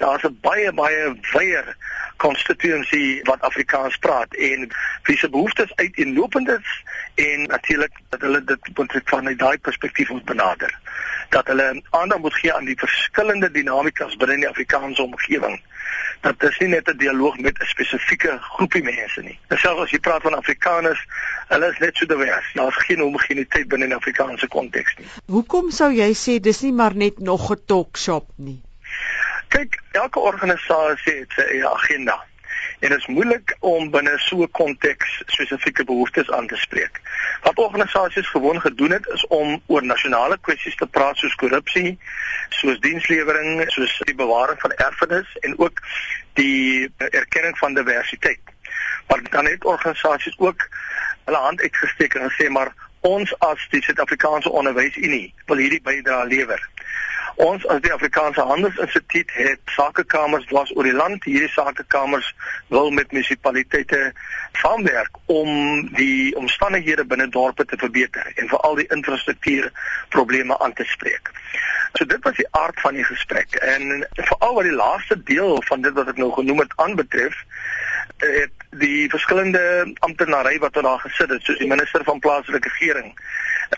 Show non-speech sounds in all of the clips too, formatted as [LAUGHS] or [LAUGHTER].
Daar's 'n baie baie wye konstituensie wat Afrikaans praat en wie se behoeftes uiteenlopend is en natuurlik dat hulle dit van daai perspektief moet benader dat hulle aandag moet gee aan die verskillende dinamikas binne die Afrikaanse omgewing dat dit nie net 'n dialoog met 'n spesifieke groepie mense nie. Selfs as jy praat van Afrikaners, hulle is net so divers. Daar's geen homogeniteit binne in Afrikaanse konteks nie. Hoekom sou jy sê dis nie maar net nog 'n talk shop nie? Kyk, elke organisasie het sy eie agenda. En dit is moeilik om binne so 'n konteks spesifieke behoeftes aan te spreek. Wat organisasies gewoon gedoen het is om oor nasionale kwessies te praat soos korrupsie, soos dienslewering, soos die bewaring van erfenis en ook die erkenning van diversiteit. Maar dan het organisasies ook hulle hand uitgesteek en gesê maar ons as die Suid-Afrikaanse Onderwysunie wil hierdie bydrae lewer. Ons as die Afrikaanse Handelsinstituut het sakekamers dwars oor die land. Hierdie sakekamers wil met munisipaliteite saamwerk om die omstandighede binne dorpe te verbeter en veral die infrastruktuur probleme aan te spreek. So dit was die aard van die gesprek en veral wat die laaste deel van dit wat ek nou genoem het aanbetref het die verskillende amptenary wat daar gesit het soos die minister van plaaslike regering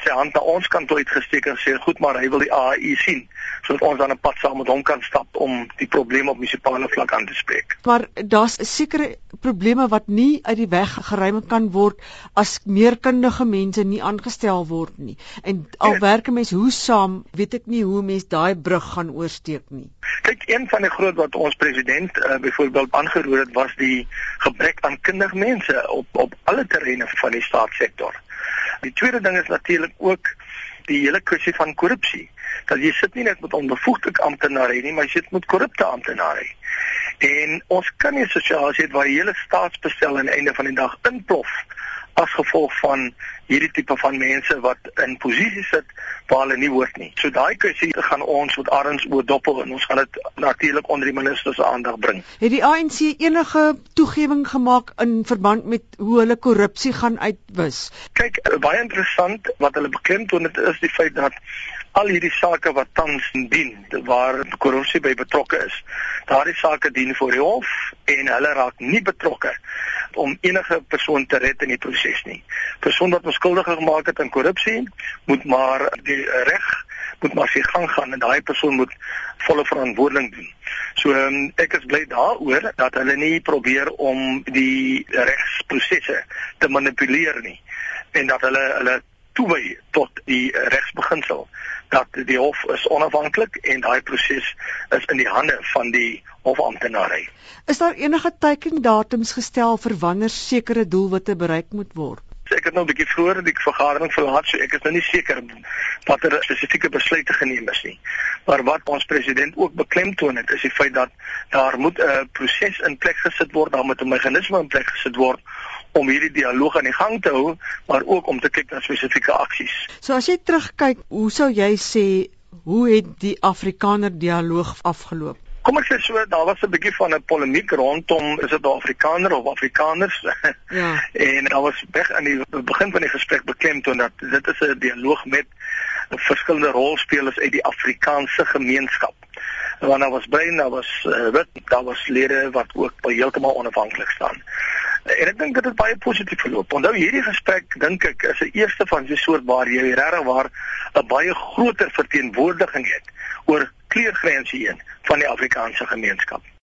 sy hand na ons kant toe uitgesteek en sê goed maar hy wil die AU sien sodat ons dan 'n pad saam met hom kan stap om die probleme op munisipale vlak aan te spreek. Maar daar's sekere probleme wat nie uit die weg geruim kan word as meer kundige mense nie aangestel word nie. En al werk 'n mens hoe saam, weet ek nie hoe mens daai brug gaan oorsteek nie. Kyk, een van die groot wat ons president uh, byvoorbeeld aangeroer het was die gebrek aan kundige mense op op alle terreine van die staatssektor. Die tweede ding is natuurlik ook die hele kwessie van korrupsie. Dat jy sit nie net met onbevoegde amptenare nie, maar jy sit met korrupte amptenare. En ons kan nie 'n situasie hê waar die hele staatsbestel aan die einde van die dag inplof as gevolg van hierdie tipe van mense wat in posisies sit waar hulle nie hoort nie. So daai kwessie gaan ons met arms oor doppel en ons gaan dit natuurlik onder die minister se aandag bring. Het die ANC enige toegewing gemaak in verband met hoe hulle korrupsie gaan uitwis? Kyk, baie interessant wat hulle beklemtoon het is die feit dat al hierdie sake wat tans dien waar korrupsie by betrokke is. Daardie sake dien voor die hof en hulle raak nie betrokke om enige persoon te red in die proses nie. Persoon wat beskuldig gemaak het aan korrupsie moet maar die reg moet maar sy gang gaan en daai persoon moet volle verantwoordelik doen. So um, ek is bly daaroor dat hulle nie probeer om die regsprosesse te manipuleer nie en dat hulle hulle toewy tot die regsbeginsel dat die hof is onafhanklik en daai proses is in die hande van die hofamptenare. Is daar enige teikendatums gestel vir wanneer sekere doelwitte bereik moet word? Ek het nou 'n bietjie vroeër die vergadering verlaat, so ek is nou nie seker watter spesifieke besluite geneem is nie. Maar wat ons president ook beklemtoon het, is die feit dat daar moet 'n proses in plek gesit word, daar moet 'n meganisme in plek gesit word om hierdie dialoog aan die gang te hou, maar ook om te kyk na spesifieke aksies. So as jy terugkyk, hoe sou jy sê hoe het die Afrikaner dialoog afgeloop? Kom ek sê so, daar was 'n bietjie van 'n polemiek rondom is dit Afrikaner of Afrikaners? [LAUGHS] Ja. en daar was weg aan die begin van die gesprek beklemtoon dat dit is 'n dialoog met verskillende rolspelers uit die Afrikaanse gemeenskap. Want daar was brein, daar was uh, wit, daar was lede wat ook heeltemal onafhanklik staan. En ek dink dit het baie positief verloop. Onthou hierdie gesprek dink ek is 'n eerste van so 'n soort waar jy regtig waar 'n baie groter verteenwoordiging het oor kleurgrense heen van die Afrikaanse gemeenskap.